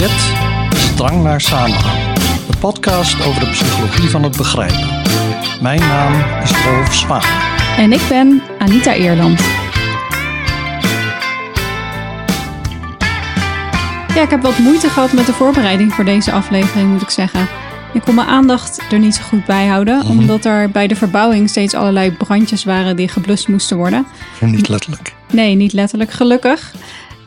Dit is Drang naar Samenhang, de podcast over de psychologie van het begrijpen. Mijn naam is Rolf Spaan. En ik ben Anita Eerland. Ja, ik heb wat moeite gehad met de voorbereiding voor deze aflevering, moet ik zeggen. Ik kon mijn aandacht er niet zo goed bij houden, Mhm. omdat er bij de verbouwing steeds allerlei brandjes waren die geblust moesten worden. Niet letterlijk. Nee, niet letterlijk, gelukkig.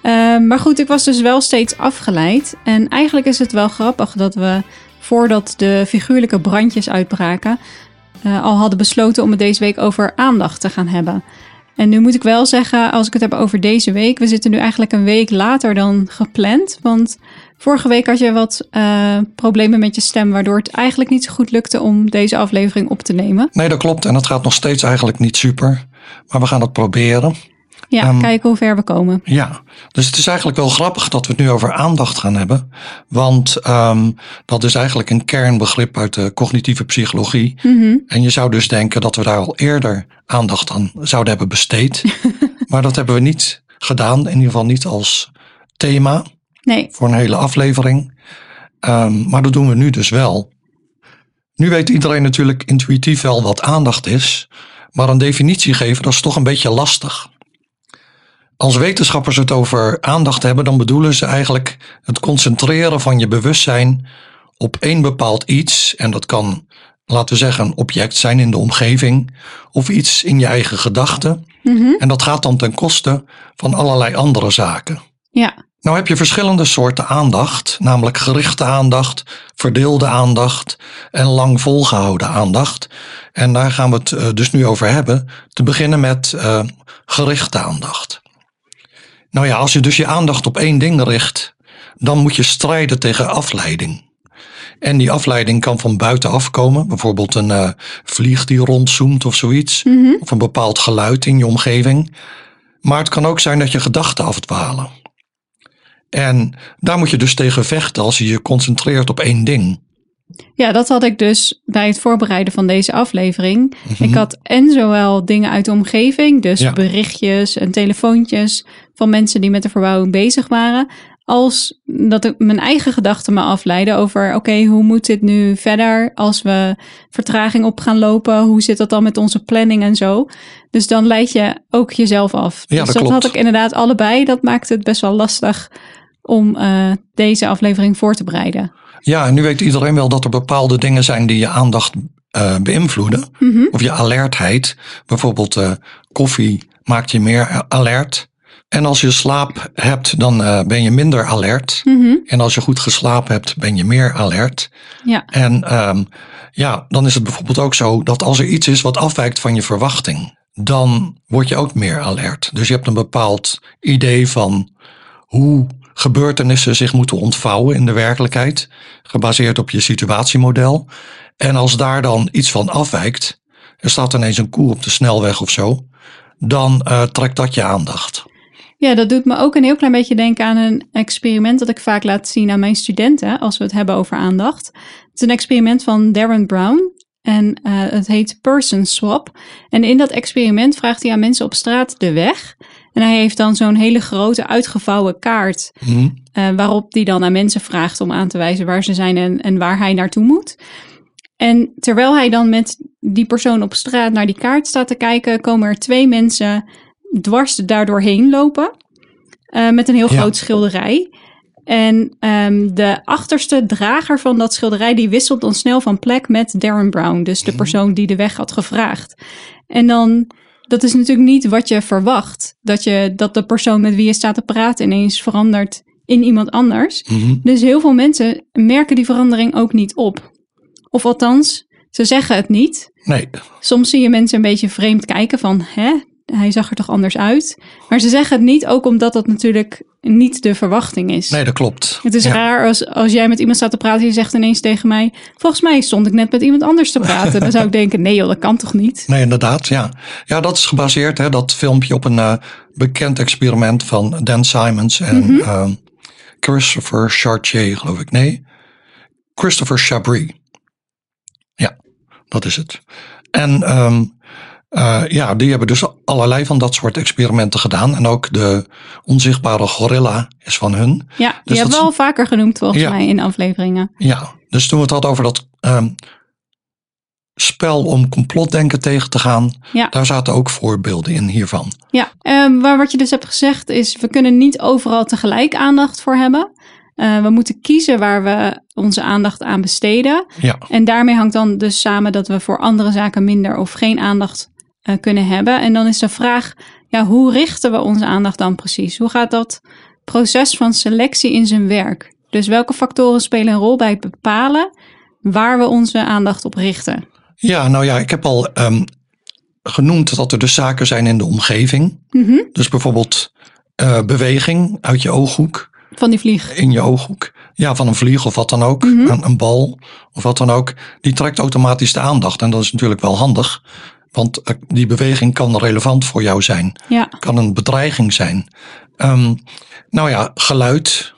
Eh, maar goed, ik was dus wel steeds afgeleid. En eigenlijk is het wel grappig dat we, voordat de figuurlijke brandjes uitbraken, eh, al hadden besloten om het deze week over aandacht te gaan hebben. En nu moet ik wel zeggen, als ik het heb over deze week, we zitten nu eigenlijk een week later dan gepland. Want vorige week had je wat eh, problemen met je stem, waardoor het eigenlijk niet zo goed lukte om deze aflevering op te nemen. Nee, dat klopt. En het gaat nog steeds eigenlijk niet super. Maar we gaan het proberen. Ja, Ehm, kijken hoe ver we komen. Ja, dus het is eigenlijk wel grappig dat we het nu over aandacht gaan hebben. Want ehm, dat is eigenlijk een kernbegrip uit de cognitieve psychologie. Mhm. En je zou dus denken dat we daar al eerder aandacht aan zouden hebben besteed. maar dat hebben we niet gedaan. In ieder geval niet als thema Nee, voor een hele aflevering. Ehm, maar dat doen we nu dus wel. Nu weet iedereen natuurlijk intuïtief wel wat aandacht is. Maar een definitie geven, dat is toch een beetje lastig. Als wetenschappers het over aandacht hebben, dan bedoelen ze eigenlijk het concentreren van je bewustzijn op één bepaald iets. En dat kan, laten we zeggen, een object zijn in de omgeving of iets in je eigen gedachten. Mhm. En dat gaat dan ten koste van allerlei andere zaken. ja. Nou heb je verschillende soorten aandacht, namelijk gerichte aandacht, verdeelde aandacht en lang volgehouden aandacht. En daar gaan we het eh, dus nu over hebben. Te beginnen met eh, gerichte aandacht. Nou ja, als je dus je aandacht op één ding richt, dan moet je strijden tegen afleiding. En die afleiding kan van buitenaf komen, bijvoorbeeld een eh, vlieg die rondzoomt of zoiets, Mhm. of een bepaald geluid in je omgeving. Maar het kan ook zijn dat je gedachten afdwalen. En daar moet je dus tegen vechten als je je concentreert op één ding. Ja, dat had ik dus bij het voorbereiden van deze aflevering. Mhm. Ik had en zowel dingen uit de omgeving, dus Ja. berichtjes en telefoontjes van mensen die met de verbouwing bezig waren, als dat ik mijn eigen gedachten me afleiden over, oké, hoe moet dit nu verder als we vertraging op gaan lopen? Hoe zit dat dan met onze planning en zo? Dus dan leid je ook jezelf af. Ja, dus dat had ik inderdaad allebei. Dat maakte het best wel lastig om eh, deze aflevering voor te bereiden. Ja, nu weet iedereen wel dat er bepaalde dingen zijn die je aandacht eh, beïnvloeden. Mhm. Of je alertheid. Bijvoorbeeld eh, koffie maakt je meer alert. En als je slaap hebt, dan eh, ben je minder alert. Mhm. En als je goed geslapen hebt, ben je meer alert. Ja. En ehm, ja, dan is het bijvoorbeeld ook zo dat als er iets is wat afwijkt van je verwachting, dan word je ook meer alert. Dus je hebt een bepaald idee van hoe gebeurtenissen zich moeten ontvouwen in de werkelijkheid, gebaseerd op je situatiemodel. En als daar dan iets van afwijkt, er staat ineens een koe op de snelweg of zo, dan eh, trekt dat je aandacht. Ja, dat doet me ook een heel klein beetje denken aan een experiment dat ik vaak laat zien aan mijn studenten als we het hebben over aandacht. Het is een experiment van Darren Brown en eh, het heet Person Swap. En in dat experiment vraagt hij aan mensen op straat de weg. En hij heeft dan zo'n hele grote uitgevouwen kaart Hm? eh, waarop hij dan aan mensen vraagt om aan te wijzen waar ze zijn en, en waar hij naartoe moet. En terwijl hij dan met die persoon op straat naar die kaart staat te kijken, komen er twee mensen dwars daardoor heen lopen. eh, met een heel Ja. groot schilderij. En ehm, de achterste drager van dat schilderij, die wisselt dan snel van plek met Darren Brown. Dus de persoon die de weg had gevraagd. En dan, dat is natuurlijk niet wat je verwacht. Dat, je, dat de persoon met wie je staat te praten ineens verandert in iemand anders. Mhm. Dus heel veel mensen merken die verandering ook niet op. Of althans, ze zeggen het niet. Nee, Soms zie je mensen een beetje vreemd kijken van, hè, hij zag er toch anders uit. Maar ze zeggen het niet, ook omdat dat natuurlijk niet de verwachting is. nee, dat klopt. Het is Ja. raar als, als jij met iemand staat te praten en je zegt ineens tegen mij, volgens mij stond ik net met iemand anders te praten. Dan zou ik denken, nee joh, dat kan toch niet? Nee, inderdaad, ja. Ja, dat is gebaseerd, hè, dat filmpje, op een eh, bekend experiment van Dan Simons en eh, Christopher Chartier, geloof ik. Nee, Christopher Chabris. Ja, dat is het. En ehm, Eh, ja, die hebben dus allerlei van dat soort experimenten gedaan. En ook de onzichtbare gorilla is van hun. Ja, die Dus hebben dat we al vaker genoemd volgens Ja. mij in afleveringen. Ja, dus toen we het hadden over dat ehm, spel om complotdenken tegen te gaan, Ja. daar zaten ook voorbeelden in hiervan. Ja, ehm, maar wat je dus hebt gezegd is, we kunnen niet overal tegelijk aandacht voor hebben. Eh, we moeten kiezen waar we onze aandacht aan besteden. Ja, En daarmee hangt dan dus samen dat we voor andere zaken minder of geen aandacht eh, kunnen hebben. En dan is de vraag, ja, hoe richten we onze aandacht dan precies? Hoe gaat dat proces van selectie in zijn werk? Dus welke factoren spelen een rol bij het bepalen waar we onze aandacht op richten? ja nou ja, ik heb al ehm, genoemd dat er dus zaken zijn in de omgeving. Mhm. Dus bijvoorbeeld eh, beweging uit je ooghoek, Van die vlieg. in je ooghoek. Ja, van een vlieg of wat dan ook, Mhm. een, een bal of wat dan ook. Die trekt automatisch de aandacht. En dat is natuurlijk wel handig. Want eh, die beweging kan relevant voor jou zijn. Ja, kan een bedreiging zijn. Ehm, nou ja, geluid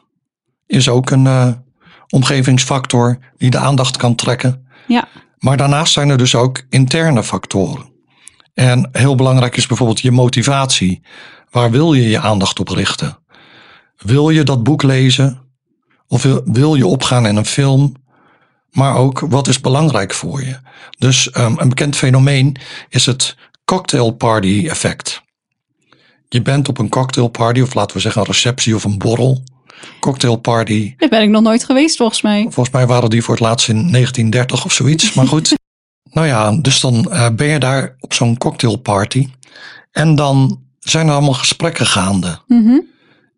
is ook een eh, omgevingsfactor die de aandacht kan trekken. ja, Maar daarnaast zijn er dus ook interne factoren. En heel belangrijk is bijvoorbeeld je motivatie. Waar wil je je aandacht op richten? Wil je dat boek lezen? Of wil, wil je opgaan in een film? Maar ook wat is belangrijk voor je? Dus ehm, een bekend fenomeen is het cocktail party effect. Je bent op een cocktailparty, of laten we zeggen een receptie of een borrel. Cocktailparty. daar ben ik nog nooit geweest volgens mij. Volgens mij waren die voor het laatst in 1930 of zoiets. Maar goed. nou ja, dus dan eh, ben je daar op zo'n cocktailparty. En dan zijn er allemaal gesprekken gaande. Mhm.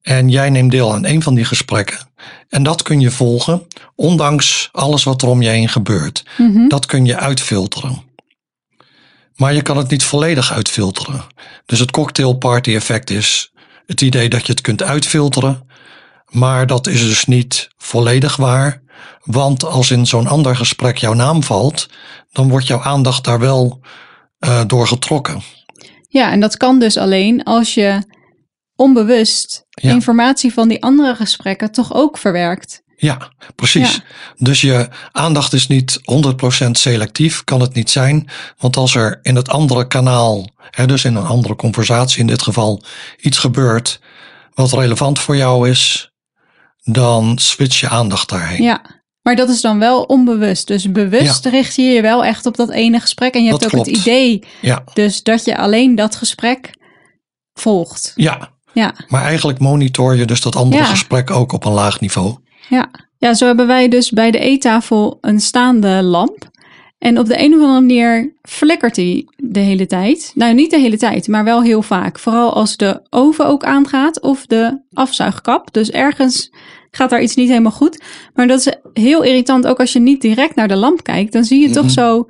En jij neemt deel aan een van die gesprekken. En dat kun je volgen, ondanks alles wat er om je heen gebeurt. Mhm. Dat kun je uitfilteren. Maar je kan het niet volledig uitfilteren. Dus het cocktailparty effect is het idee dat je het kunt uitfilteren. Maar dat is dus niet volledig waar. Want als in zo'n ander gesprek jouw naam valt, dan wordt jouw aandacht daar wel eh, door getrokken. Ja, en dat kan dus alleen als je onbewust Ja. informatie van die andere gesprekken toch ook verwerkt. Ja, precies. Ja. Dus je aandacht is niet 100% selectief, kan het niet zijn. Want als er in het andere kanaal, hè, dus in een andere conversatie in dit geval, iets gebeurt wat relevant voor jou is, dan switch je aandacht daarheen. Ja, maar dat is dan wel onbewust. Dus bewust richt je je wel echt op dat ene gesprek. En je Dat hebt ook het idee Ja, dus dat je alleen dat gesprek volgt. ja. Ja, Maar eigenlijk monitor je dus dat andere Ja. gesprek ook op een laag niveau. ja. ja, zo hebben wij dus bij de eettafel een staande lamp. En op de een of andere manier flikkert die de hele tijd. Nou, niet de hele tijd, maar wel heel vaak. Vooral als de oven ook aangaat of de afzuigkap. Dus ergens gaat daar iets niet helemaal goed. Maar dat is heel irritant, ook als je niet direct naar de lamp kijkt. Dan zie je toch Mhm. zo,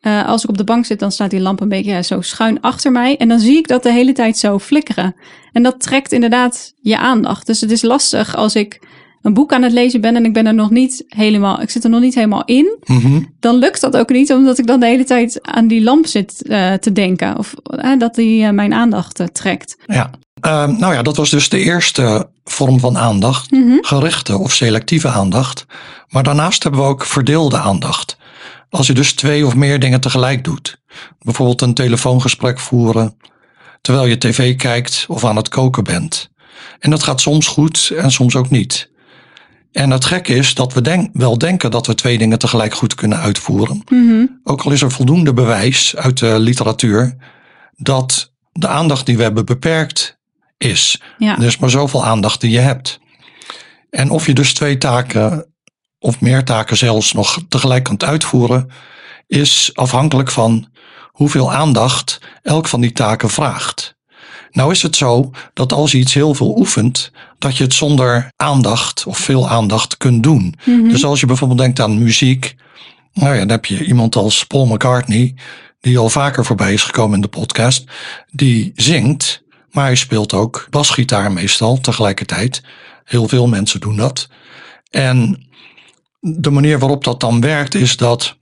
eh, als ik op de bank zit, dan staat die lamp een beetje zo schuin achter mij. En dan zie ik dat de hele tijd zo flikkeren. En dat trekt inderdaad je aandacht. Dus het is lastig als ik een boek aan het lezen ben en ik ben er nog niet helemaal, ik zit er nog niet helemaal in Mhm. dan lukt dat ook niet, omdat ik dan de hele tijd aan die lamp zit eh, te denken. Of eh, dat die mijn aandacht trekt. Ja. Ehm, nou ja, dat was dus de eerste vorm van aandacht. Mhm. Gerichte of selectieve aandacht. Maar daarnaast hebben we ook verdeelde aandacht. Als je dus twee of meer dingen tegelijk doet. Bijvoorbeeld een telefoongesprek voeren. Terwijl je tv kijkt of aan het koken bent. En dat gaat soms goed en soms ook niet. En het gekke is dat we denk, wel denken dat we twee dingen tegelijk goed kunnen uitvoeren. Mhm. Ook al is er voldoende bewijs uit de literatuur dat de aandacht die we hebben beperkt is. Ja. Er is maar zoveel aandacht die je hebt. En of je dus twee taken of meer taken zelfs nog tegelijk kunt uitvoeren, is afhankelijk van hoeveel aandacht elk van die taken vraagt. Nou is het zo dat als je iets heel veel oefent, dat je het zonder aandacht of veel aandacht kunt doen. Mhm. Dus als je bijvoorbeeld denkt aan muziek, nou ja, dan heb je iemand als Paul McCartney, die al vaker voorbij is gekomen in de podcast, die zingt, maar hij speelt ook basgitaar meestal tegelijkertijd. Heel veel mensen doen dat. En de manier waarop dat dan werkt is dat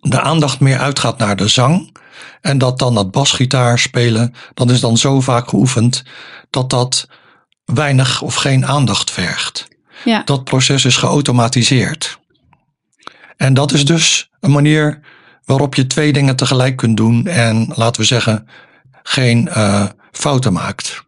de aandacht meer uitgaat naar de zang. En dat dan dat basgitaar spelen, dat is dan zo vaak geoefend dat dat weinig of geen aandacht vergt ja. dat proces is geautomatiseerd. En dat is dus een manier waarop je twee dingen tegelijk kunt doen en laten we zeggen geen uh, fouten maakt.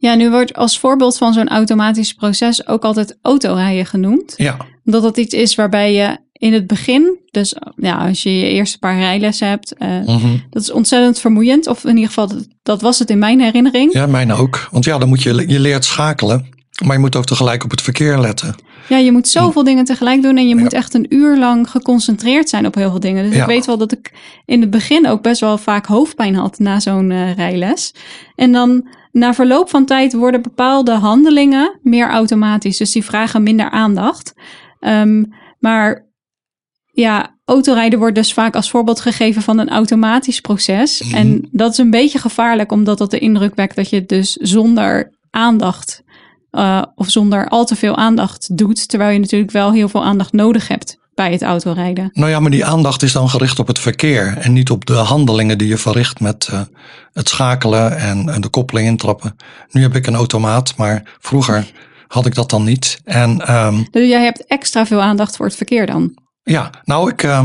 Ja, nu wordt als voorbeeld van zo'n automatisch proces ook altijd autorijden genoemd. Ja. Omdat dat iets is waarbij je in het begin, dus ja, als je je eerste paar rijlessen hebt, uh, mm dat is ontzettend vermoeiend. Of in ieder geval, dat, dat was het in mijn herinnering. Ja, mijn ook. Want ja, dan moet je, je leert schakelen, maar je moet ook tegelijk op het verkeer letten. Ja, je moet zoveel dingen tegelijk doen en je moet echt een uur lang geconcentreerd zijn op heel veel dingen. Dus ik weet wel dat ik in het begin ook best wel vaak hoofdpijn had na zo'n uh, rijles. En dan na verloop van tijd worden bepaalde handelingen meer automatisch. Dus die vragen minder aandacht. Um, maar ja, autorijden wordt dus vaak als voorbeeld gegeven van een automatisch proces. Mhm. En dat is een beetje gevaarlijk, omdat dat de indruk wekt dat je het dus zonder aandacht uh, of zonder al te veel aandacht doet. Terwijl je natuurlijk wel heel veel aandacht nodig hebt bij het autorijden. Nou ja, maar die aandacht is dan gericht op het verkeer en niet op de handelingen die je verricht met uh, het schakelen en, en, de koppeling intrappen. Nu heb ik een automaat, maar vroeger had ik dat dan niet. En, um, dus jij hebt extra veel aandacht voor het verkeer dan? Ja, nou ik, uh,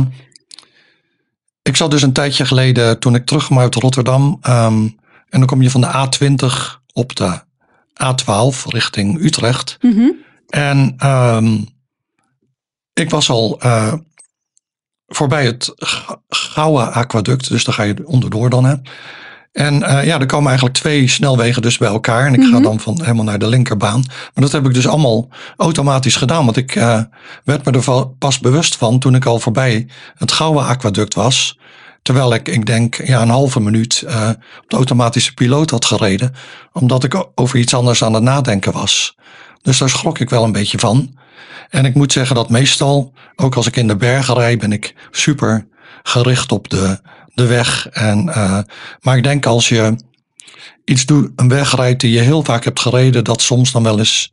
ik zat dus een tijdje geleden toen ik terugkwam uit Rotterdam. Um, en dan kom je van de A20 op de A12 richting Utrecht. Mm -hmm. En um, ik was al uh, voorbij het Gouwe aquaduct, dus daar ga je onderdoor dan. Hè. En uh, ja, er komen eigenlijk twee snelwegen dus bij elkaar. En ik mm -hmm. ga dan van helemaal naar de linkerbaan. Maar dat heb ik dus allemaal automatisch gedaan. Want ik uh, werd me er pas bewust van toen ik al voorbij het Gouwe aquaduct was. Terwijl ik, ik denk, ja, een halve minuut uh, op de automatische piloot had gereden. Omdat ik over iets anders aan het nadenken was. Dus daar schrok ik wel een beetje van. En ik moet zeggen dat meestal, ook als ik in de bergen rijd, ben ik super gericht op de, de weg. En, uh, maar ik denk als je iets doet, een weg rijdt die je heel vaak hebt gereden, dat soms dan wel eens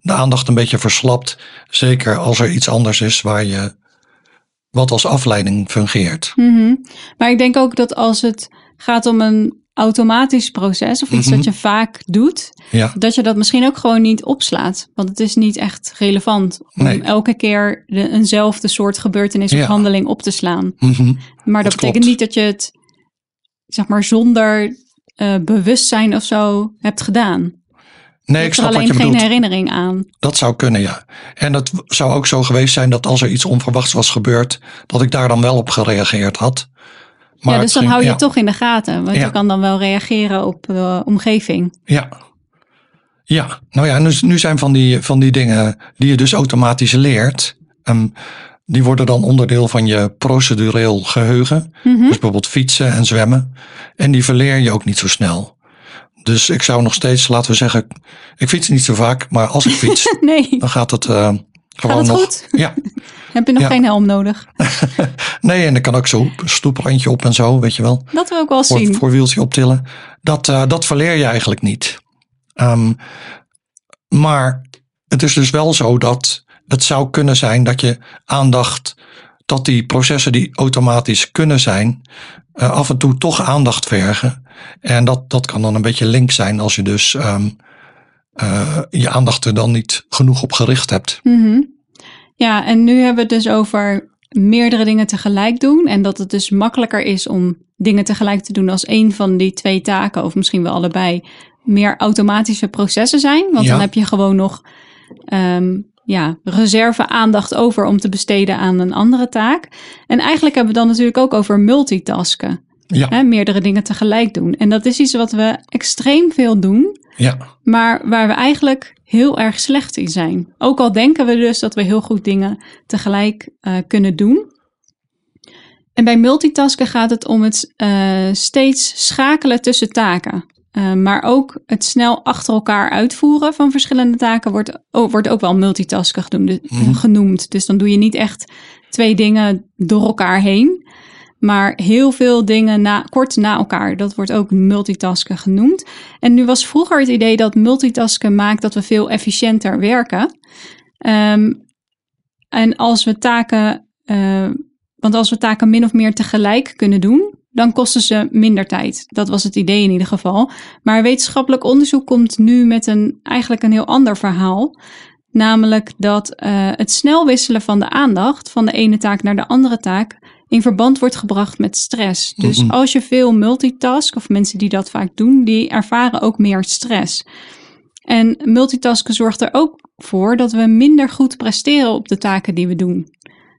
de aandacht een beetje verslapt. Zeker als er iets anders is waar je wat als afleiding fungeert. Mm. Maar ik denk ook dat als het gaat om een automatisch proces of iets mm -hmm. dat je vaak doet, ja. dat je dat misschien ook gewoon niet opslaat. Want het is niet echt relevant om Nee. elke keer de, eenzelfde soort gebeurtenis of handeling op te slaan. Mhm. Maar dat, Dat betekent niet dat je het, zeg maar, zonder eh, bewustzijn of zo hebt gedaan. Nee, ik er snap wat alleen je geen bedoelt. herinnering aan. Dat zou kunnen, ja. En het zou ook zo geweest zijn dat als er iets onverwachts was gebeurd, dat ik daar dan wel op gereageerd had. Maar ja, dus dan ging- hou je ja, het toch in de gaten. Want Ja. je kan dan wel reageren op de omgeving. Ja. Ja, nou ja, nu, nu zijn van die, van die dingen die je dus automatisch leert, ehm, die worden dan onderdeel van je procedureel geheugen. Mhm. Dus bijvoorbeeld fietsen en zwemmen. En die verleer je ook niet zo snel. Dus ik zou nog steeds, laten we zeggen, ik fiets niet zo vaak, maar als ik fiets, Nee, dan gaat het eh, gewoon het nog. goed? Ja, heb je nog Ja. geen helm nodig? nee, en dan kan ook zo een stoeprandje op en zo, weet je wel. Dat wil ik wel Voor, zien. voor wieltje optillen. Dat, eh, dat verleer je eigenlijk niet. Ehm, maar het is dus wel zo dat het zou kunnen zijn dat je aandacht, dat die processen die automatisch kunnen zijn, eh, af en toe toch aandacht vergen. En dat, dat kan dan een beetje link zijn als je dus ehm, eh, je aandacht er dan niet genoeg op gericht hebt. Mhm. Ja, en nu hebben we het dus over meerdere dingen tegelijk doen. En dat het dus makkelijker is om dingen tegelijk te doen als één van die twee taken, of misschien wel allebei, meer automatische processen zijn. Want Ja. dan heb je gewoon nog ehm, ja, reserve aandacht over om te besteden aan een andere taak. En eigenlijk hebben we dan natuurlijk ook over multitasken. Ja, Hè, meerdere dingen tegelijk doen. En dat is iets wat we extreem veel doen. ja, maar waar we eigenlijk heel erg slecht in zijn. Ook al denken we dus dat we heel goed dingen tegelijk eh, kunnen doen. En bij multitasken gaat het om het eh, steeds schakelen tussen taken. Eh, maar ook het snel achter elkaar uitvoeren van verschillende taken wordt, oh, wordt ook wel multitasken genoemd, Mhm. genoemd. Dus dan doe je niet echt twee dingen door elkaar heen. Maar heel veel dingen na, kort na elkaar. Dat wordt ook multitasken genoemd. En nu was vroeger het idee dat multitasken maakt dat we veel efficiënter werken. Ehm, en als we taken, eh, want als we taken min of meer tegelijk kunnen doen, dan kosten ze minder tijd. Dat was het idee in ieder geval. Maar wetenschappelijk onderzoek komt nu met een eigenlijk een heel ander verhaal. Namelijk dat eh, het snel wisselen van de aandacht van de ene taak naar de andere taak in verband wordt gebracht met stress. Dus Mhm. als je veel multitask, of mensen die dat vaak doen, die ervaren ook meer stress. En multitasken zorgt er ook voor dat we minder goed presteren op de taken die we doen.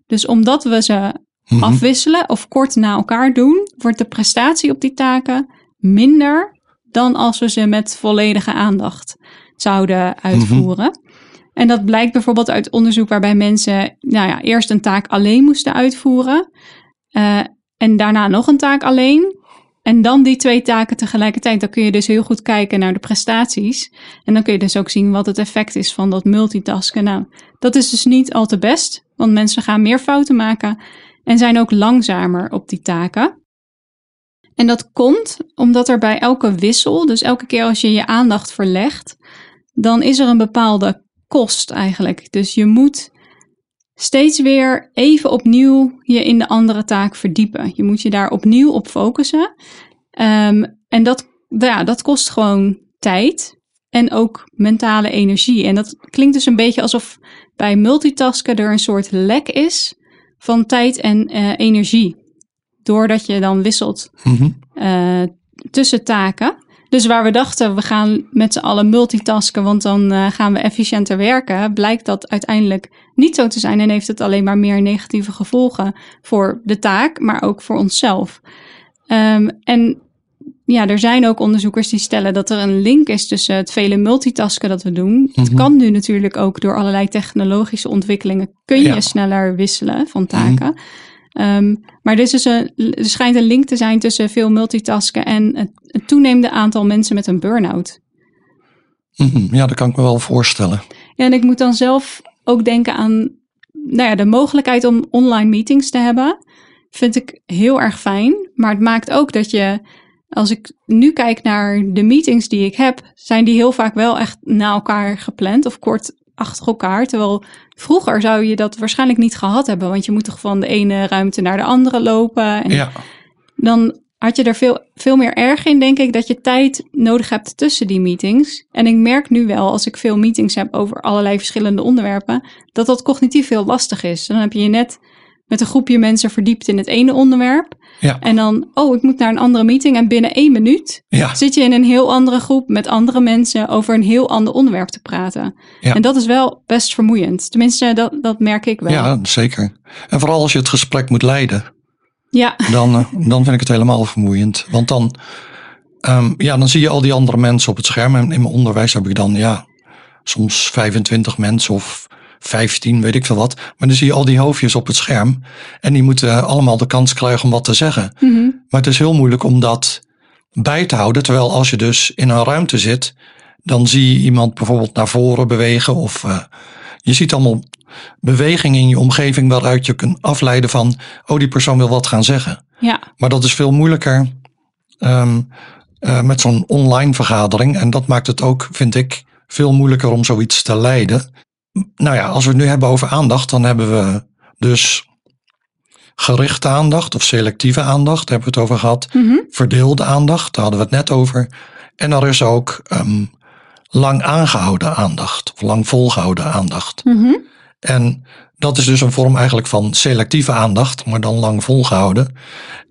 Dus omdat we ze Mhm. afwisselen of kort na elkaar doen, wordt de prestatie op die taken minder dan als we ze met volledige aandacht zouden uitvoeren. En dat blijkt bijvoorbeeld uit onderzoek waarbij mensen nou ja, eerst een taak alleen moesten uitvoeren eh, en daarna nog een taak alleen. En dan die twee taken tegelijkertijd. Dan kun je dus heel goed kijken naar de prestaties. En dan kun je dus ook zien wat het effect is van dat multitasken. Nou, dat is dus niet al te best, want mensen gaan meer fouten maken en zijn ook langzamer op die taken. En dat komt omdat er bij elke wissel, dus elke keer als je je aandacht verlegt, dan is er een bepaalde kost eigenlijk. Dus je moet steeds weer even opnieuw je in de andere taak verdiepen. Je moet je daar opnieuw op focussen. Ehm, en dat, ja, dat kost gewoon tijd en ook mentale energie. En dat klinkt dus een beetje alsof bij multitasken er een soort lek is van tijd en eh, energie. Doordat je dan wisselt Mhm. eh, tussen taken. Dus waar we dachten, we gaan met z'n allen multitasken, want dan eh, gaan we efficiënter werken, blijkt dat uiteindelijk niet zo te zijn en heeft het alleen maar meer negatieve gevolgen voor de taak, maar ook voor onszelf. Ehm, en ja, er zijn ook onderzoekers die stellen dat er een link is tussen het vele multitasken dat we doen. Het Mhm. kan nu natuurlijk ook door allerlei technologische ontwikkelingen, kun je Ja. sneller wisselen van taken. Ehm, maar er, is dus een, er schijnt een link te zijn tussen veel multitasken en het, het toenemende aantal mensen met een burn-out. Mhm. Ja, dat kan ik me wel voorstellen. Ja, en ik moet dan zelf ook denken aan nou ja, de mogelijkheid om online meetings te hebben. Vind ik heel erg fijn. Maar het maakt ook dat je, als ik nu kijk naar de meetings die ik heb, zijn die heel vaak wel echt na elkaar gepland of kort achter elkaar. Terwijl vroeger zou je dat waarschijnlijk niet gehad hebben, want je moet toch van de ene ruimte naar de andere lopen. En Ja, dan had je er veel, veel meer erg in, denk ik, dat je tijd nodig hebt tussen die meetings. En ik merk nu wel, als ik veel meetings heb over allerlei verschillende onderwerpen, dat dat cognitief heel lastig is. Dan heb je je net met een groepje mensen verdiept in het ene onderwerp. ja, En dan, oh, ik moet naar een andere meeting. En binnen één minuut ja. zit je in een heel andere groep met andere mensen over een heel ander onderwerp te praten. Ja. En dat is wel best vermoeiend. Tenminste, dat, dat merk ik wel. Ja, zeker. En vooral als je het gesprek moet leiden, ja. dan, eh, dan vind ik het helemaal vermoeiend. Want dan, ehm, ja, dan zie je al die andere mensen op het scherm. En in mijn onderwijs heb ik dan, ja, soms 25 mensen of 15, weet ik veel wat. Maar dan zie je al die hoofdjes op het scherm. En die moeten allemaal de kans krijgen om wat te zeggen. Mhm. Maar het is heel moeilijk om dat bij te houden. Terwijl als je dus in een ruimte zit, dan zie je iemand bijvoorbeeld naar voren bewegen. Of eh, je ziet allemaal beweging in je omgeving waaruit je kunt afleiden van, oh die persoon wil wat gaan zeggen. ja. Maar dat is veel moeilijker ehm, eh, met zo'n online vergadering. En dat maakt het ook, vind ik, veel moeilijker om zoiets te leiden. Nou ja, als we het nu hebben over aandacht, dan hebben we dus gerichte aandacht of selectieve aandacht, daar hebben we het over gehad. Mhm. Verdeelde aandacht, daar hadden we het net over. En er is ook ehm, lang aangehouden aandacht of lang volgehouden aandacht. Mhm. En dat is dus een vorm eigenlijk van selectieve aandacht, maar dan lang volgehouden.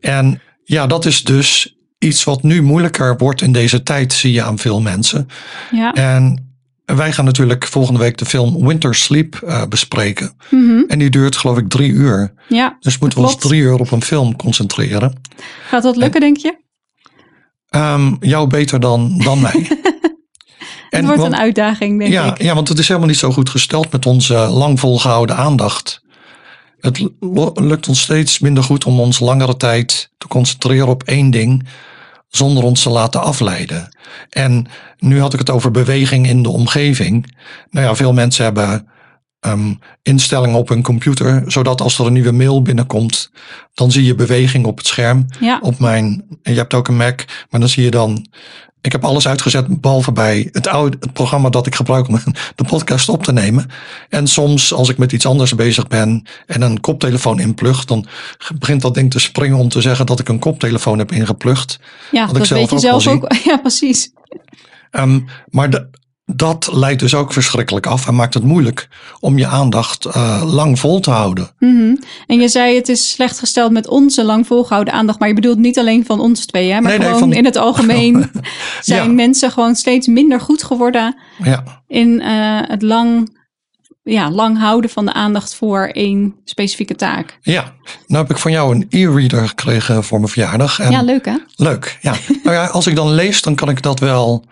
En ja, dat is dus iets wat nu moeilijker wordt in deze tijd, zie je aan veel mensen. ja. En wij gaan natuurlijk volgende week de film Winter Sleep eh, bespreken. Mhm. En die duurt geloof ik drie uur. ja. Dus moeten we ons drie uur op een film concentreren. Gaat dat lukken, denk je? Ehm, jou beter dan, dan mij. Het wordt want- een uitdaging, denk ja, ik. ja, want het is helemaal niet zo goed gesteld met onze lang volgehouden aandacht. Het lu- lukt ons steeds minder goed om ons langere tijd te concentreren op één ding, zonder ons te laten afleiden. En nu had ik het over beweging in de omgeving. Nou ja, veel mensen hebben ehm, instellingen op hun computer, zodat als er een nieuwe mail binnenkomt, dan zie je beweging op het scherm Ja, op mijn. En je hebt ook een Mac, maar dan zie je dan. Ik heb alles uitgezet, behalve bij het, oude, het programma dat ik gebruik om de podcast op te nemen. En soms, als ik met iets anders bezig ben en een koptelefoon inplug, dan begint dat ding te springen om te zeggen dat ik een koptelefoon heb ingeplucht. ja ik dat zelf weet je zelf ook. Ja, precies. Ehm, maar de- dat leidt dus ook verschrikkelijk af en maakt het moeilijk om je aandacht uh, lang vol te houden. Mhm. En je zei het is slecht gesteld met onze lang volgehouden aandacht, maar je bedoelt niet alleen van ons twee, hè? maar Nee, nee, gewoon van- in het algemeen zijn Ja. mensen gewoon steeds minder goed geworden Ja, in eh, het lang, ja, lang houden van de aandacht voor één specifieke taak. ja. Nou heb ik van jou een e-reader gekregen voor mijn verjaardag. En Ja, leuk hè? Leuk, ja. nou ja, als ik dan lees, dan kan ik dat wel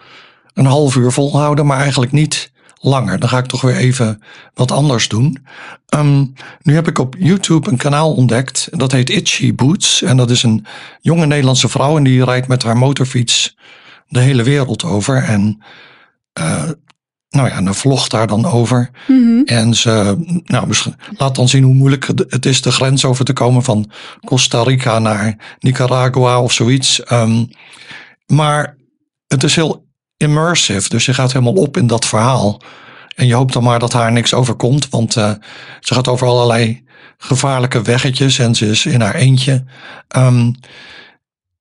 een half uur volhouden, maar eigenlijk niet langer. Dan ga ik toch weer even wat anders doen. Ehm, nu heb ik op YouTube een kanaal ontdekt, dat heet Itchy Boots. En dat is een jonge Nederlandse vrouw en die rijdt met haar motorfiets de hele wereld over. En eh, nou ja, dan vlogt daar dan over. Mhm. En ze nou, misschien- laat dan zien hoe moeilijk het- het is de grens over te komen van Costa Rica naar Nicaragua of zoiets. Ehm, maar het is heel immersive, dus je gaat helemaal op in dat verhaal. En je hoopt dan maar dat haar niks overkomt, want eh, ze gaat over allerlei gevaarlijke weggetjes en ze is in haar eentje. Ehm,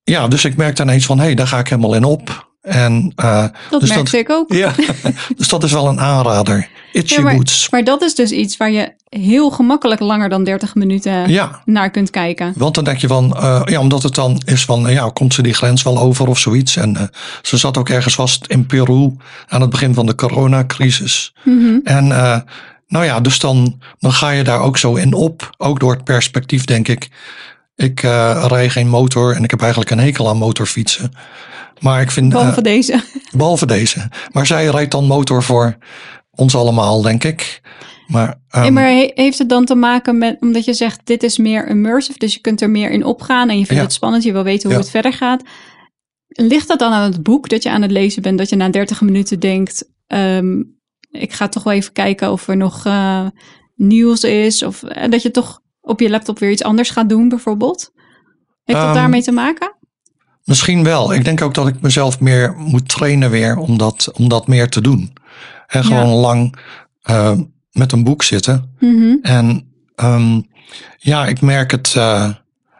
ja, dus ik merkte ineens van, hé, hey, daar ga ik helemaal in op. En uh, Dat dus merkte ik ook. ja, dus dat is wel een aanrader. Itchy Ja, maar, Boots. maar dat is dus iets waar je heel gemakkelijk langer dan 30 minuten Ja, naar kunt kijken. want dan denk je van, uh, ja, omdat het dan is van, uh, ja, komt ze die grens wel over of zoiets. En uh, ze zat ook ergens vast in Peru aan het begin van de coronacrisis. Mhm. En uh, nou ja, dus dan, dan ga je daar ook zo in op. Ook door het perspectief, denk ik. Ik uh, rij geen motor en ik heb eigenlijk een hekel aan motorfietsen. Maar ik vind. Behalve deze. Behalve deze. Maar zij rijdt dan motor voor ons allemaal, denk ik. Maar, um, hey, maar he heeft het dan te maken met, omdat je zegt, dit is meer immersive, dus je kunt er meer in opgaan en je vindt Ja. het spannend, je wil weten hoe Ja. het verder gaat. Ligt dat dan aan het boek dat je aan het lezen bent, dat je na 30 minuten denkt, ehm, ik ga toch wel even kijken of er nog uh, nieuws is, of uh, dat je toch op je laptop weer iets anders gaat doen, bijvoorbeeld? Heeft dat Um, daarmee te maken? Misschien wel. Ik denk ook dat ik mezelf meer moet trainen weer om dat, om dat meer te doen. En gewoon Ja. lang uh, met een boek zitten. Mhm. En um, ja, ik merk het, uh,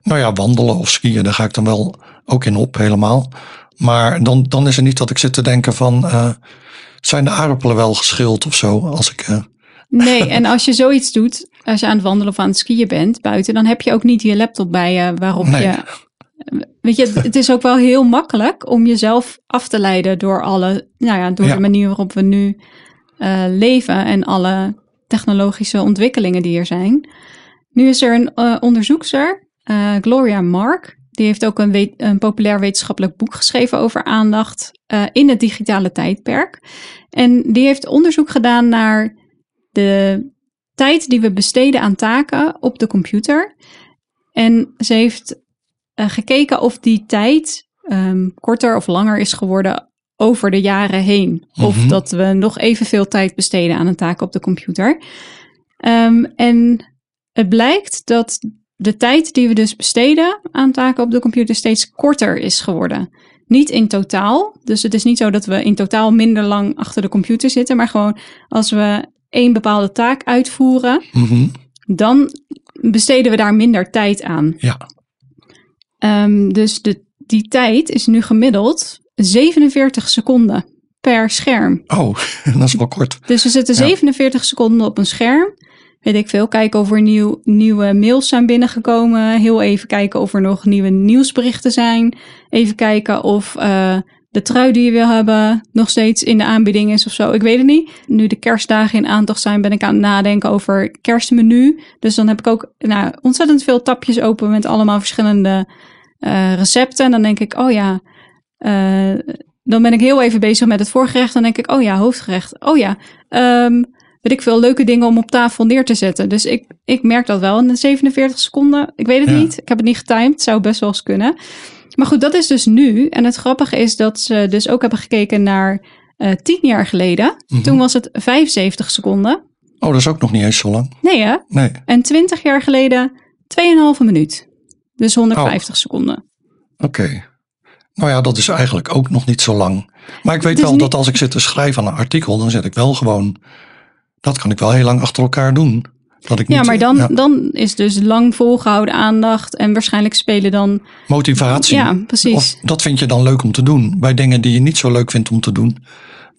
nou ja, wandelen of skiën, daar ga ik dan wel ook in op helemaal. Maar dan, dan is het niet dat ik zit te denken van, uh, zijn de aardappelen wel geschild of zo? Als ik, uh, Nee, en als je zoiets doet, als je aan het wandelen of aan het skiën bent buiten, dan heb je ook niet je laptop bij je waarop Nee. je. Weet je, het is ook wel heel makkelijk om jezelf af te leiden door alle, nou ja, door Ja. de manier waarop we nu eh, leven en alle technologische ontwikkelingen die er zijn. Nu is er een eh, onderzoekster, eh, Gloria Mark, die heeft ook een, weet- een populair wetenschappelijk boek geschreven over aandacht in het digitale tijdperk. En die heeft onderzoek gedaan naar de tijd die we besteden aan taken op de computer. En ze heeft eh, gekeken of die tijd ehm, korter of langer is geworden over de jaren heen. Of Mhm. dat we nog evenveel tijd besteden aan een taak op de computer. Ehm, en het blijkt dat de tijd die we dus besteden aan taken op de computer steeds korter is geworden. Niet in totaal. Dus het is niet zo dat we in totaal minder lang achter de computer zitten. Maar gewoon als we één bepaalde taak uitvoeren, mhm, dan besteden we daar minder tijd aan. ja, Ehm, dus de, die tijd is nu gemiddeld 47 seconden per scherm. oh, dat is wel kort. Dus we zitten Ja. 47 seconden op een scherm. Weet ik veel, kijken of er nieuw, nieuwe mails zijn binnengekomen. Heel even kijken of er nog nieuwe nieuwsberichten zijn. Even kijken of eh, de trui die je wil hebben nog steeds in de aanbieding is of zo. Ik weet het niet. Nu de kerstdagen in aantocht zijn, ben ik aan het nadenken over kerstmenu. Dus dan heb ik ook nou, ontzettend veel tapjes open met allemaal verschillende eh, recepten. En dan denk ik, oh ja, eh, dan ben ik heel even bezig met het voorgerecht. Dan denk ik, oh ja, hoofdgerecht. Oh ja, ehm, weet ik veel, leuke dingen om op tafel neer te zetten. Dus ik, ik merk dat wel in de 47 seconden. Ik weet het Ja. niet. Ik heb het niet getimed. Zou best wel eens kunnen. Maar goed, dat is dus nu. En het grappige is dat ze dus ook hebben gekeken naar eh tien jaar geleden. Mhm. Toen was het 75 seconden. Oh, dat is ook nog niet eens zo lang. Nee hè? Nee. En 20 jaar geleden 2,5 minuut. Dus 150 seconden. Oké. Nou ja, dat is eigenlijk ook nog niet zo lang. Maar ik weet wel niet- dat als ik zit te schrijven aan een artikel, dan zet ik wel gewoon. Dat kan ik wel heel lang achter elkaar doen. Dat ik Ja, maar dan, ja, dan is dus lang volgehouden aandacht. En waarschijnlijk spelen dan. motivatie. Ja, precies. Of dat vind je dan leuk om te doen. Bij dingen die je niet zo leuk vindt om te doen,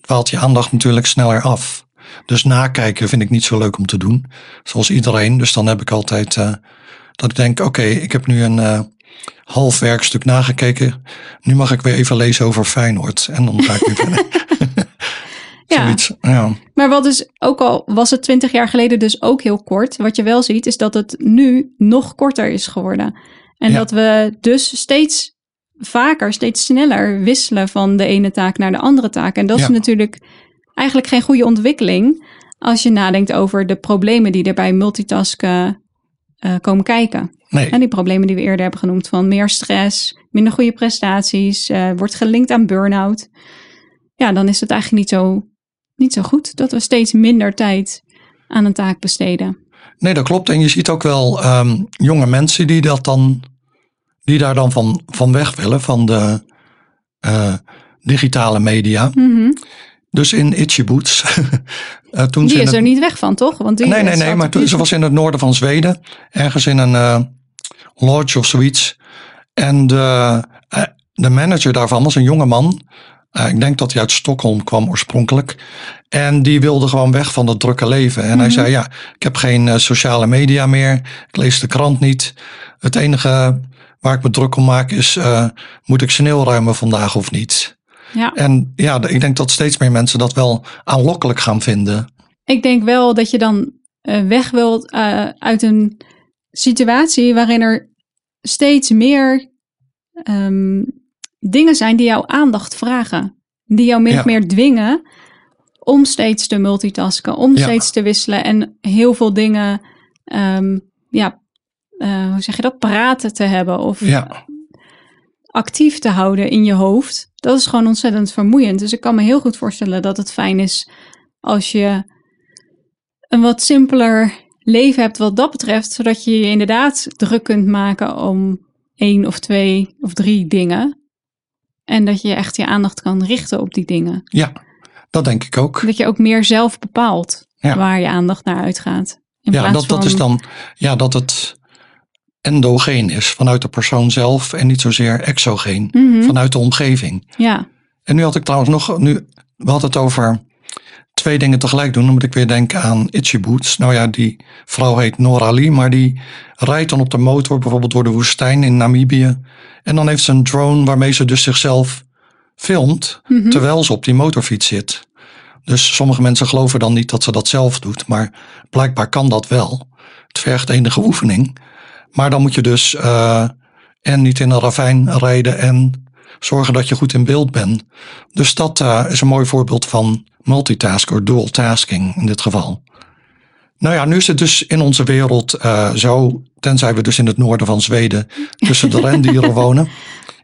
dwaalt je aandacht natuurlijk sneller af. Dus nakijken vind ik niet zo leuk om te doen. Zoals iedereen. Dus dan heb ik altijd uh, dat ik denk, oké, okay, ik heb nu een uh, half werkstuk nagekeken. Nu mag ik weer even lezen over Feyenoord. En dan ga ik weer verder. Ja. ja. Maar wat dus, ook al was het twintig jaar geleden dus ook heel kort. Wat je wel ziet, is dat het nu nog korter is geworden. En ja. dat we dus steeds vaker, steeds sneller wisselen van de ene taak naar de andere taak. En dat ja. is natuurlijk eigenlijk geen goede ontwikkeling als je nadenkt over de problemen die er bij multitasken uh, komen kijken. Nee. En die problemen die we eerder hebben genoemd van meer stress, minder goede prestaties, uh, wordt gelinkt aan burn-out. Ja, dan is het eigenlijk niet zo, niet zo goed dat we steeds minder tijd aan een taak besteden. Nee, dat klopt. En je ziet ook wel um, jonge mensen die dat dan, die daar dan van, van weg willen, van de uh, digitale media. Mm -hmm. Dus in Itchy Boots. uh, toen die is het... er niet weg van, toch? Want die nee, nee, nee. Maar toen, ze was in het noorden van Zweden. Ergens in een uh, lodge of zoiets. En de, de manager daarvan was een jonge man. Ik denk dat hij uit Stockholm kwam oorspronkelijk. En die wilde gewoon weg van dat drukke leven. En mm -hmm. hij zei, ja, ik heb geen sociale media meer. Ik lees de krant niet. Het enige waar ik me druk om maak is, moet ik sneeuw ruimen vandaag of niet? Ja. En ja, ik denk dat steeds meer mensen dat wel aanlokkelijk gaan vinden. Ik denk wel dat je dan weg wilt uh, uit een situatie waarin er steeds meer um, dingen zijn die jouw aandacht vragen. Die jou min of ja. meer dwingen om steeds te multitasken, om ja. steeds te wisselen en heel veel dingen, um, ja, uh, hoe zeg je dat, praten te hebben of ja. actief te houden in je hoofd dat is gewoon ontzettend vermoeiend. Dus ik kan me heel goed voorstellen dat het fijn is als je een wat simpeler leven hebt wat dat betreft, zodat je je inderdaad druk kunt maken om één of twee of drie dingen. En dat je echt je aandacht kan richten op die dingen. Ja, dat denk ik ook. Dat je ook meer zelf bepaalt ja. waar je aandacht naar uitgaat. In ja, dat, van... dat is dan ja, dat het endogeen is vanuit de persoon zelf en niet zozeer exogeen Mhm. mm -hmm. vanuit de omgeving. Ja. En nu had ik trouwens nog, nu, we hadden het over twee dingen tegelijk doen. Dan moet ik weer denken aan Itchy Boots. Nou ja, die vrouw heet Nora Lee, maar die rijdt dan op de motor bijvoorbeeld door de woestijn in Namibië. En dan heeft ze een drone waarmee ze dus zichzelf filmt mm -hmm. terwijl ze op die motorfiets zit. Dus sommige mensen geloven dan niet dat ze dat zelf doet, maar blijkbaar kan dat wel. Het vergt enige oefening. Maar dan moet je dus uh, en niet in een ravijn rijden en zorgen dat je goed in beeld bent. Dus dat uh, is een mooi voorbeeld van multitask of dual tasking in dit geval. Nou ja, nu is het dus in onze wereld uh, zo, tenzij we dus in het noorden van Zweden tussen de rendieren wonen. En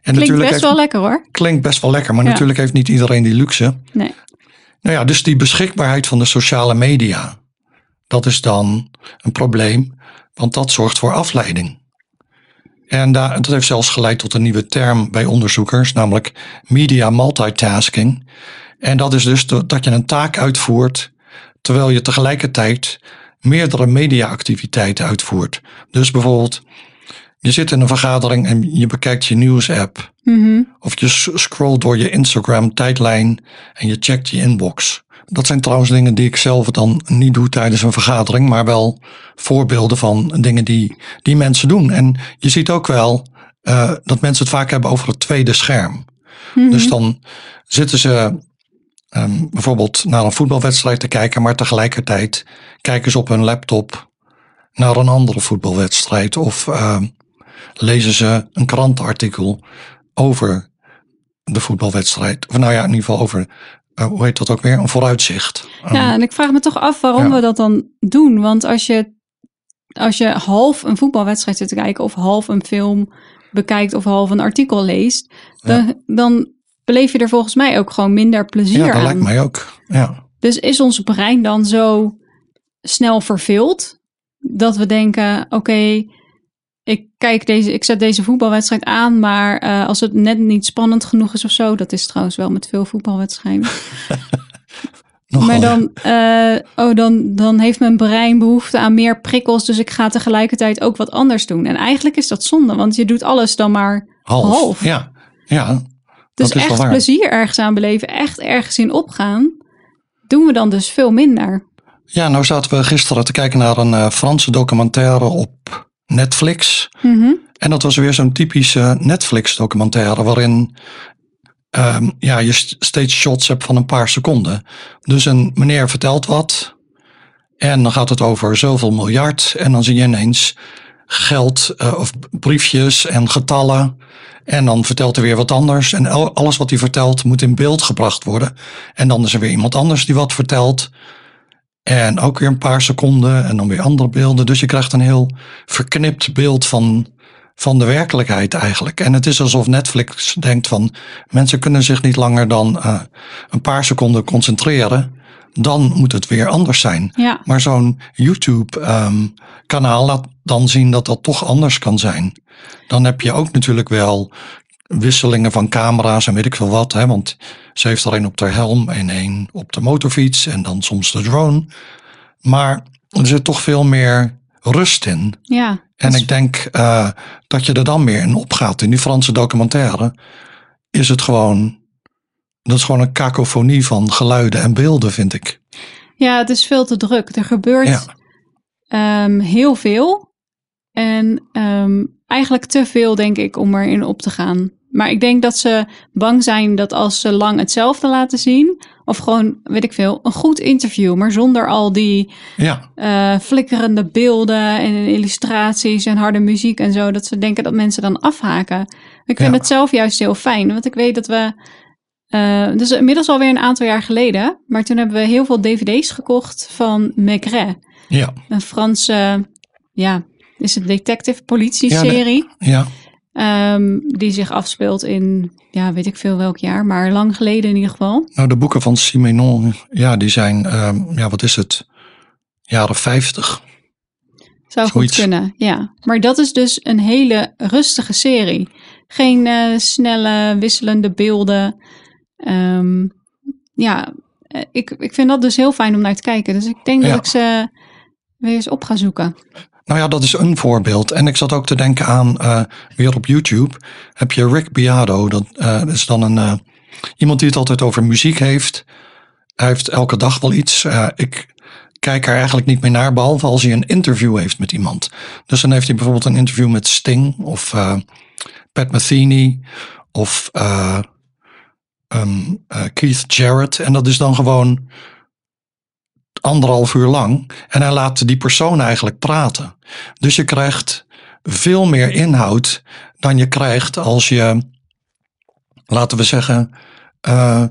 klinkt natuurlijk best heeft, wel lekker hoor. Klinkt best wel lekker, maar Ja. natuurlijk heeft niet iedereen die luxe. Nee. Nou ja, dus die beschikbaarheid van de sociale media, dat is dan een probleem, want dat zorgt voor afleiding. En daar, dat heeft zelfs geleid tot een nieuwe term bij onderzoekers, namelijk media multitasking. En dat is dus dat je een taak uitvoert terwijl je tegelijkertijd meerdere mediaactiviteiten uitvoert. Dus bijvoorbeeld, je zit in een vergadering en je bekijkt je nieuwsapp. Mhm. Of je s- scrolt door je Instagram tijdlijn en je checkt je inbox. Dat zijn trouwens dingen die ik zelf dan niet doe tijdens een vergadering, maar wel voorbeelden van dingen die, die mensen doen. En je ziet ook wel uh, dat mensen het vaak hebben over het tweede scherm. Mhm. Dus dan zitten ze um, bijvoorbeeld naar een voetbalwedstrijd te kijken, maar tegelijkertijd kijken ze op hun laptop naar een andere voetbalwedstrijd of uh, lezen ze een krantenartikel over de voetbalwedstrijd. Of nou ja, in ieder geval over, hoe heet dat ook weer, een vooruitzicht. Ja, en ik vraag me toch af waarom ja. we dat dan doen. Want als je, als je half een voetbalwedstrijd zit te kijken of half een film bekijkt of half een artikel leest, dan, dan beleef je er volgens mij ook gewoon minder plezier ja, dat aan. lijkt mij ook. Ja. Dus is ons brein dan zo snel verveeld dat we denken: oké, ik kijk deze, ik zet deze voetbalwedstrijd aan, maar uh, als het net niet spannend genoeg is of zo, dat is trouwens wel met veel voetbalwedstrijden. Maar dan, uh, oh, dan, dan heeft mijn brein behoefte aan meer prikkels, dus ik ga tegelijkertijd ook wat anders doen. En eigenlijk is dat zonde, want je doet alles dan maar half. half. Ja, ja, Dus dat is wel echt waar. plezier ergens aan beleven, echt ergens in opgaan, doen we dan dus veel minder. Ja, nou zaten we gisteren te kijken naar een eh, Franse documentaire op Netflix. Mhm. En dat was weer zo'n typische Netflix-documentaire waarin ehm, ja, je st- steeds shots hebt van een paar seconden. Dus een meneer vertelt wat en dan gaat het over zoveel miljard en dan zie je ineens geld eh, of briefjes en getallen. En dan vertelt hij weer wat anders. En al- alles wat hij vertelt moet in beeld gebracht worden. En dan is er weer iemand anders die wat vertelt. En ook weer een paar seconden en dan weer andere beelden. Dus je krijgt een heel verknipt beeld van, van de werkelijkheid eigenlijk. En het is alsof Netflix denkt van mensen kunnen zich niet langer dan eh, een paar seconden concentreren. Dan moet het weer anders zijn. Ja, Maar zo'n YouTube-kanaal laat dan zien dat dat toch anders kan zijn. Dan heb je ook natuurlijk wel wisselingen van camera's en weet ik veel wat. Hè? Want ze heeft er een op de helm en een op de motorfiets en dan soms de drone. Maar er zit toch veel meer rust in. ja. En ik denk eh, dat je er dan meer in opgaat. In die Franse documentaire is het gewoon. Dat is gewoon een kakofonie van geluiden en beelden, vind ik. Ja, het is veel te druk. Er gebeurt Ja. ehm, heel veel. En ehm, eigenlijk te veel, denk ik, om erin op te gaan. Maar ik denk dat ze bang zijn dat als ze lang hetzelfde laten zien, of gewoon, weet ik veel, een goed interview, maar zonder al die Ja, eh, flikkerende beelden en illustraties en harde muziek en zo, dat ze denken dat mensen dan afhaken. Ik vind Ja. het zelf juist heel fijn, want ik weet dat we, dus inmiddels alweer een aantal jaar geleden, maar toen hebben we heel veel dvd's gekocht van Maigret, ja, een Franse, ja, is het detective politie-serie, ja. ehm, die zich afspeelt in, ja, weet ik veel welk jaar, maar lang geleden in ieder geval. Nou, de boeken van Simenon, ja, die zijn, ehm, ja, wat is het? Jaren 50. Zou Zoiets. goed kunnen, ja. Maar dat is dus een hele rustige serie. Geen eh, snelle, wisselende beelden. Ehm, ja, eh, ik, ik vind dat dus heel fijn om naar te kijken. Dus ik denk Ja. dat ik ze weer eens op ga zoeken. Nou ja, dat is een voorbeeld. En ik zat ook te denken aan, eh, weer op YouTube, heb je Rick Beato. Dat, eh, is dan een, eh, iemand die het altijd over muziek heeft. Hij heeft elke dag wel iets. Ik kijk er eigenlijk niet meer naar, behalve als hij een interview heeft met iemand. Dus dan heeft hij bijvoorbeeld een interview met Sting of Pat Metheny of eh, ehm, eh, Keith Jarrett. En dat is dan gewoon anderhalf uur lang. En hij laat die persoon eigenlijk praten. Dus je krijgt veel meer inhoud dan je krijgt als je, laten we zeggen, eh,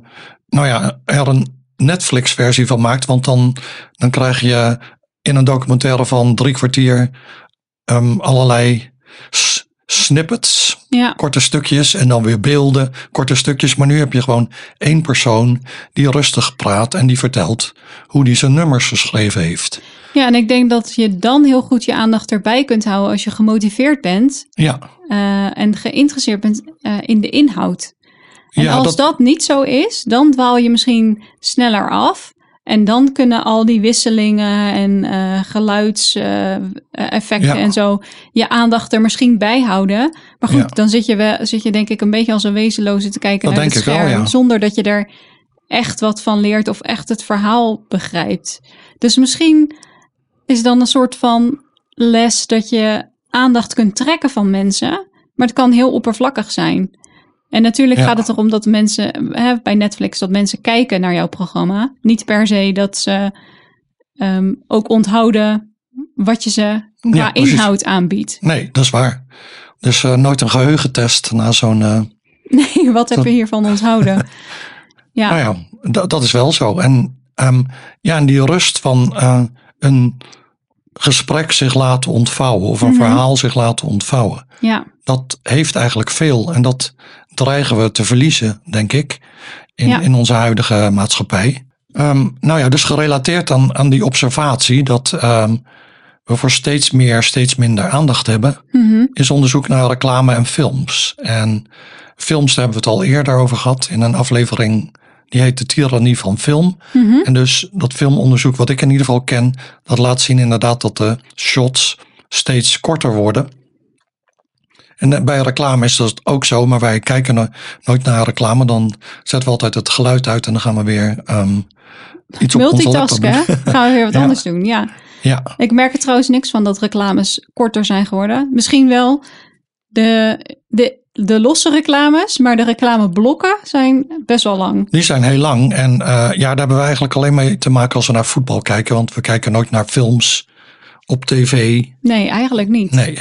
nou ja, er een Netflix-versie van maakt. Want dan, dan krijg je in een documentaire van drie kwartier ehm, allerlei snippets, Ja, korte stukjes en dan weer beelden, korte stukjes. Maar nu heb je gewoon één persoon die rustig praat en die vertelt hoe die zijn nummers geschreven heeft. ja, en ik denk dat je dan heel goed je aandacht erbij kunt houden als je gemotiveerd bent Ja, eh, en geïnteresseerd bent eh, in de inhoud. En Ja, als dat- dat... niet zo is, dan dwaal je misschien sneller af. En dan kunnen al die wisselingen en eh geluidseffecten Ja. en zo je aandacht er misschien bij houden. Maar goed, Ja. dan zit je, wel, zit je denk ik een beetje als een wezenloze te kijken Dat naar het wel, scherm. ja. Zonder dat je er echt wat van leert of echt het verhaal begrijpt. Dus misschien is dan een soort van les dat je aandacht kunt trekken van mensen. Maar het kan heel oppervlakkig zijn. En natuurlijk Ja. gaat het erom dat mensen, hè, bij Netflix, dat mensen kijken naar jouw programma. Niet per se dat ze ehm, ook onthouden wat je ze qua Ja, inhoud aanbiedt. nee, dat is waar. Dus eh, nooit een geheugentest na zo'n. eh, Nee, wat heb je hiervan onthouden? Ja, Nou ja, dat, dat is wel zo. En, ehm, ja, en die rust van eh, een gesprek zich laten ontvouwen of een Mhm. verhaal zich laten ontvouwen. ja, Dat heeft eigenlijk veel en dat dreigen we te verliezen, denk ik, in, Ja. in onze huidige maatschappij. Ehm, nou ja, dus gerelateerd aan, aan die observatie dat ehm, we voor steeds meer, steeds minder aandacht hebben, mhm, is onderzoek naar reclame en films. En films, daar hebben we het al eerder over gehad in een aflevering die heet De Tyrannie van Film. mhm. En dus dat filmonderzoek wat ik in ieder geval ken, dat laat zien inderdaad dat de shots steeds korter worden. En eh, bij reclame is dat ook zo, maar wij kijken no- nooit naar reclame. Dan zetten we altijd het geluid uit en dan gaan we weer ehm, iets op onze laptop Multitasken, hè? Gaan we weer wat Ja. anders doen, ja. Ja, Ik merk er trouwens niks van dat reclames korter zijn geworden. Misschien wel de, de, de losse reclames, maar de reclameblokken zijn best wel lang. die zijn heel lang. En eh, ja, daar hebben we eigenlijk alleen mee te maken als we naar voetbal kijken. Want we kijken nooit naar films op tv. Nee, eigenlijk niet. Nee.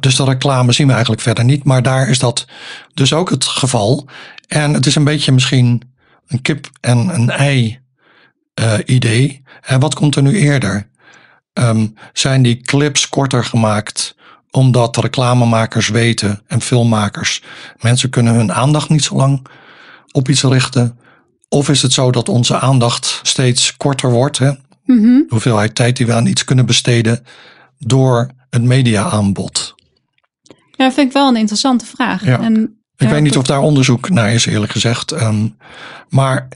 Dus de reclame zien we eigenlijk verder niet. Maar daar is dat dus ook het geval. En het is een beetje misschien een kip en een ei eh, idee. En wat komt er nu eerder? Ehm, zijn die clips korter gemaakt omdat reclamemakers weten en filmmakers, mensen kunnen hun aandacht niet zo lang op iets richten? Of is het zo dat onze aandacht steeds korter wordt? Hè? Mhm. de hoeveelheid tijd die we aan iets kunnen besteden door het mediaaanbod. Ja, vind ik wel een interessante vraag. Ja. En, Ik weet niet of daar onderzoek naar is, eerlijk gezegd. Ehm, maar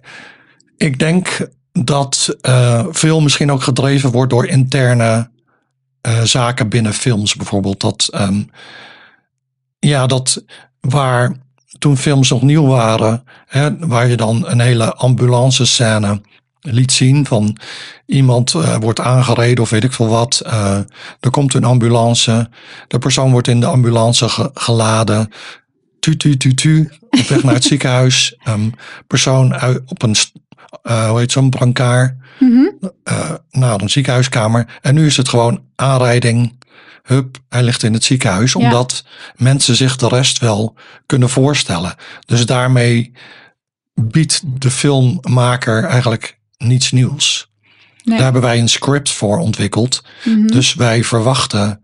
ik denk dat eh, veel misschien ook gedreven wordt door interne eh, zaken binnen films. Bijvoorbeeld dat, ehm, ja, dat waar toen films nog nieuw waren, hè, waar je dan een hele ambulance scène liet zien van iemand eh, wordt aangereden of weet ik veel wat. Eh, er komt een ambulance, de persoon wordt in de ambulance ge- geladen. Tu, tu, tu, tu, op weg naar het ziekenhuis. Ehm, persoon uit, op een, eh, hoe heet zo'n brancard, Mhm. naar een ziekenhuiskamer. En nu is het gewoon aanrijding. Hup, hij ligt in het ziekenhuis. Ja. Omdat mensen zich de rest wel kunnen voorstellen. Dus daarmee biedt de filmmaker eigenlijk niets nieuws. Nee. Daar hebben wij een script voor ontwikkeld. Mhm. Dus wij verwachten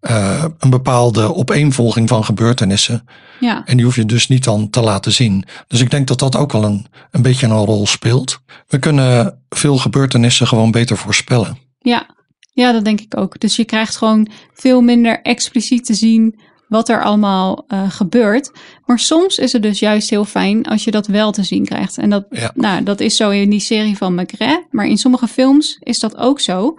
eh, een bepaalde opeenvolging van gebeurtenissen. Ja, En die hoef je dus niet dan te laten zien. Dus ik denk dat dat ook wel een, een beetje een rol speelt. We kunnen veel gebeurtenissen gewoon beter voorspellen. ja. ja, dat denk ik ook. Dus je krijgt gewoon veel minder expliciet te zien wat er allemaal eh, gebeurt. Maar soms is het dus juist heel fijn als je dat wel te zien krijgt. En dat, Ja. nou, dat is zo in die serie van Maigret. Maar in sommige films is dat ook zo.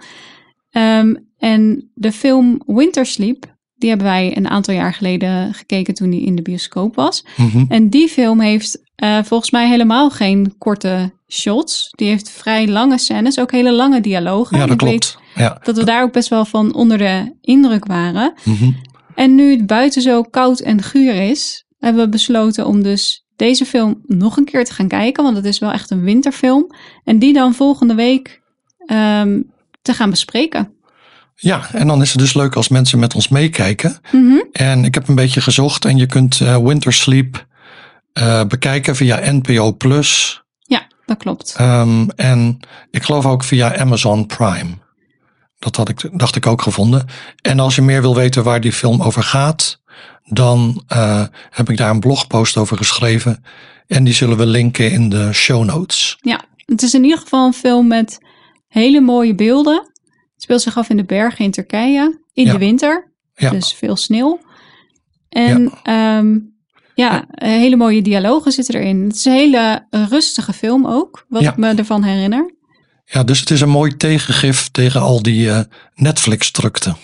Ehm, en de film Winter Sleep, die hebben wij een aantal jaar geleden gekeken toen die in de bioscoop was. Mhm. En die film heeft eh, volgens mij helemaal geen korte shots. Die heeft vrij lange scènes, ook hele lange dialogen. Ja, dat klopt. Ja. dat we daar ook best wel van onder de indruk waren. Mhm. En nu het buiten zo koud en guur is, hebben we besloten om dus deze film nog een keer te gaan kijken. Want het is wel echt een winterfilm. En die dan volgende week ehm, te gaan bespreken. ja, en dan is het dus leuk als mensen met ons meekijken. Mhm. En ik heb een beetje gezocht en je kunt eh, Winter Sleep eh, bekijken via NPO Plus. Ja, dat klopt. Ehm, en ik geloof ook via Amazon Prime. Dat had ik, dacht ik ook gevonden. En als je meer wil weten waar die film over gaat, dan eh, heb ik daar een blogpost over geschreven. En die zullen we linken in de show notes. Ja, het is in ieder geval een film met hele mooie beelden. Het speelt zich af in de bergen in Turkije in Ja. de winter. Ja. Dus veel sneeuw. En ja, ja hele mooie dialogen zitten erin. Het is een hele rustige film ook, wat ik me ervan herinner. Ja, dus het is een mooi tegengif tegen al die eh, Netflix-drukte.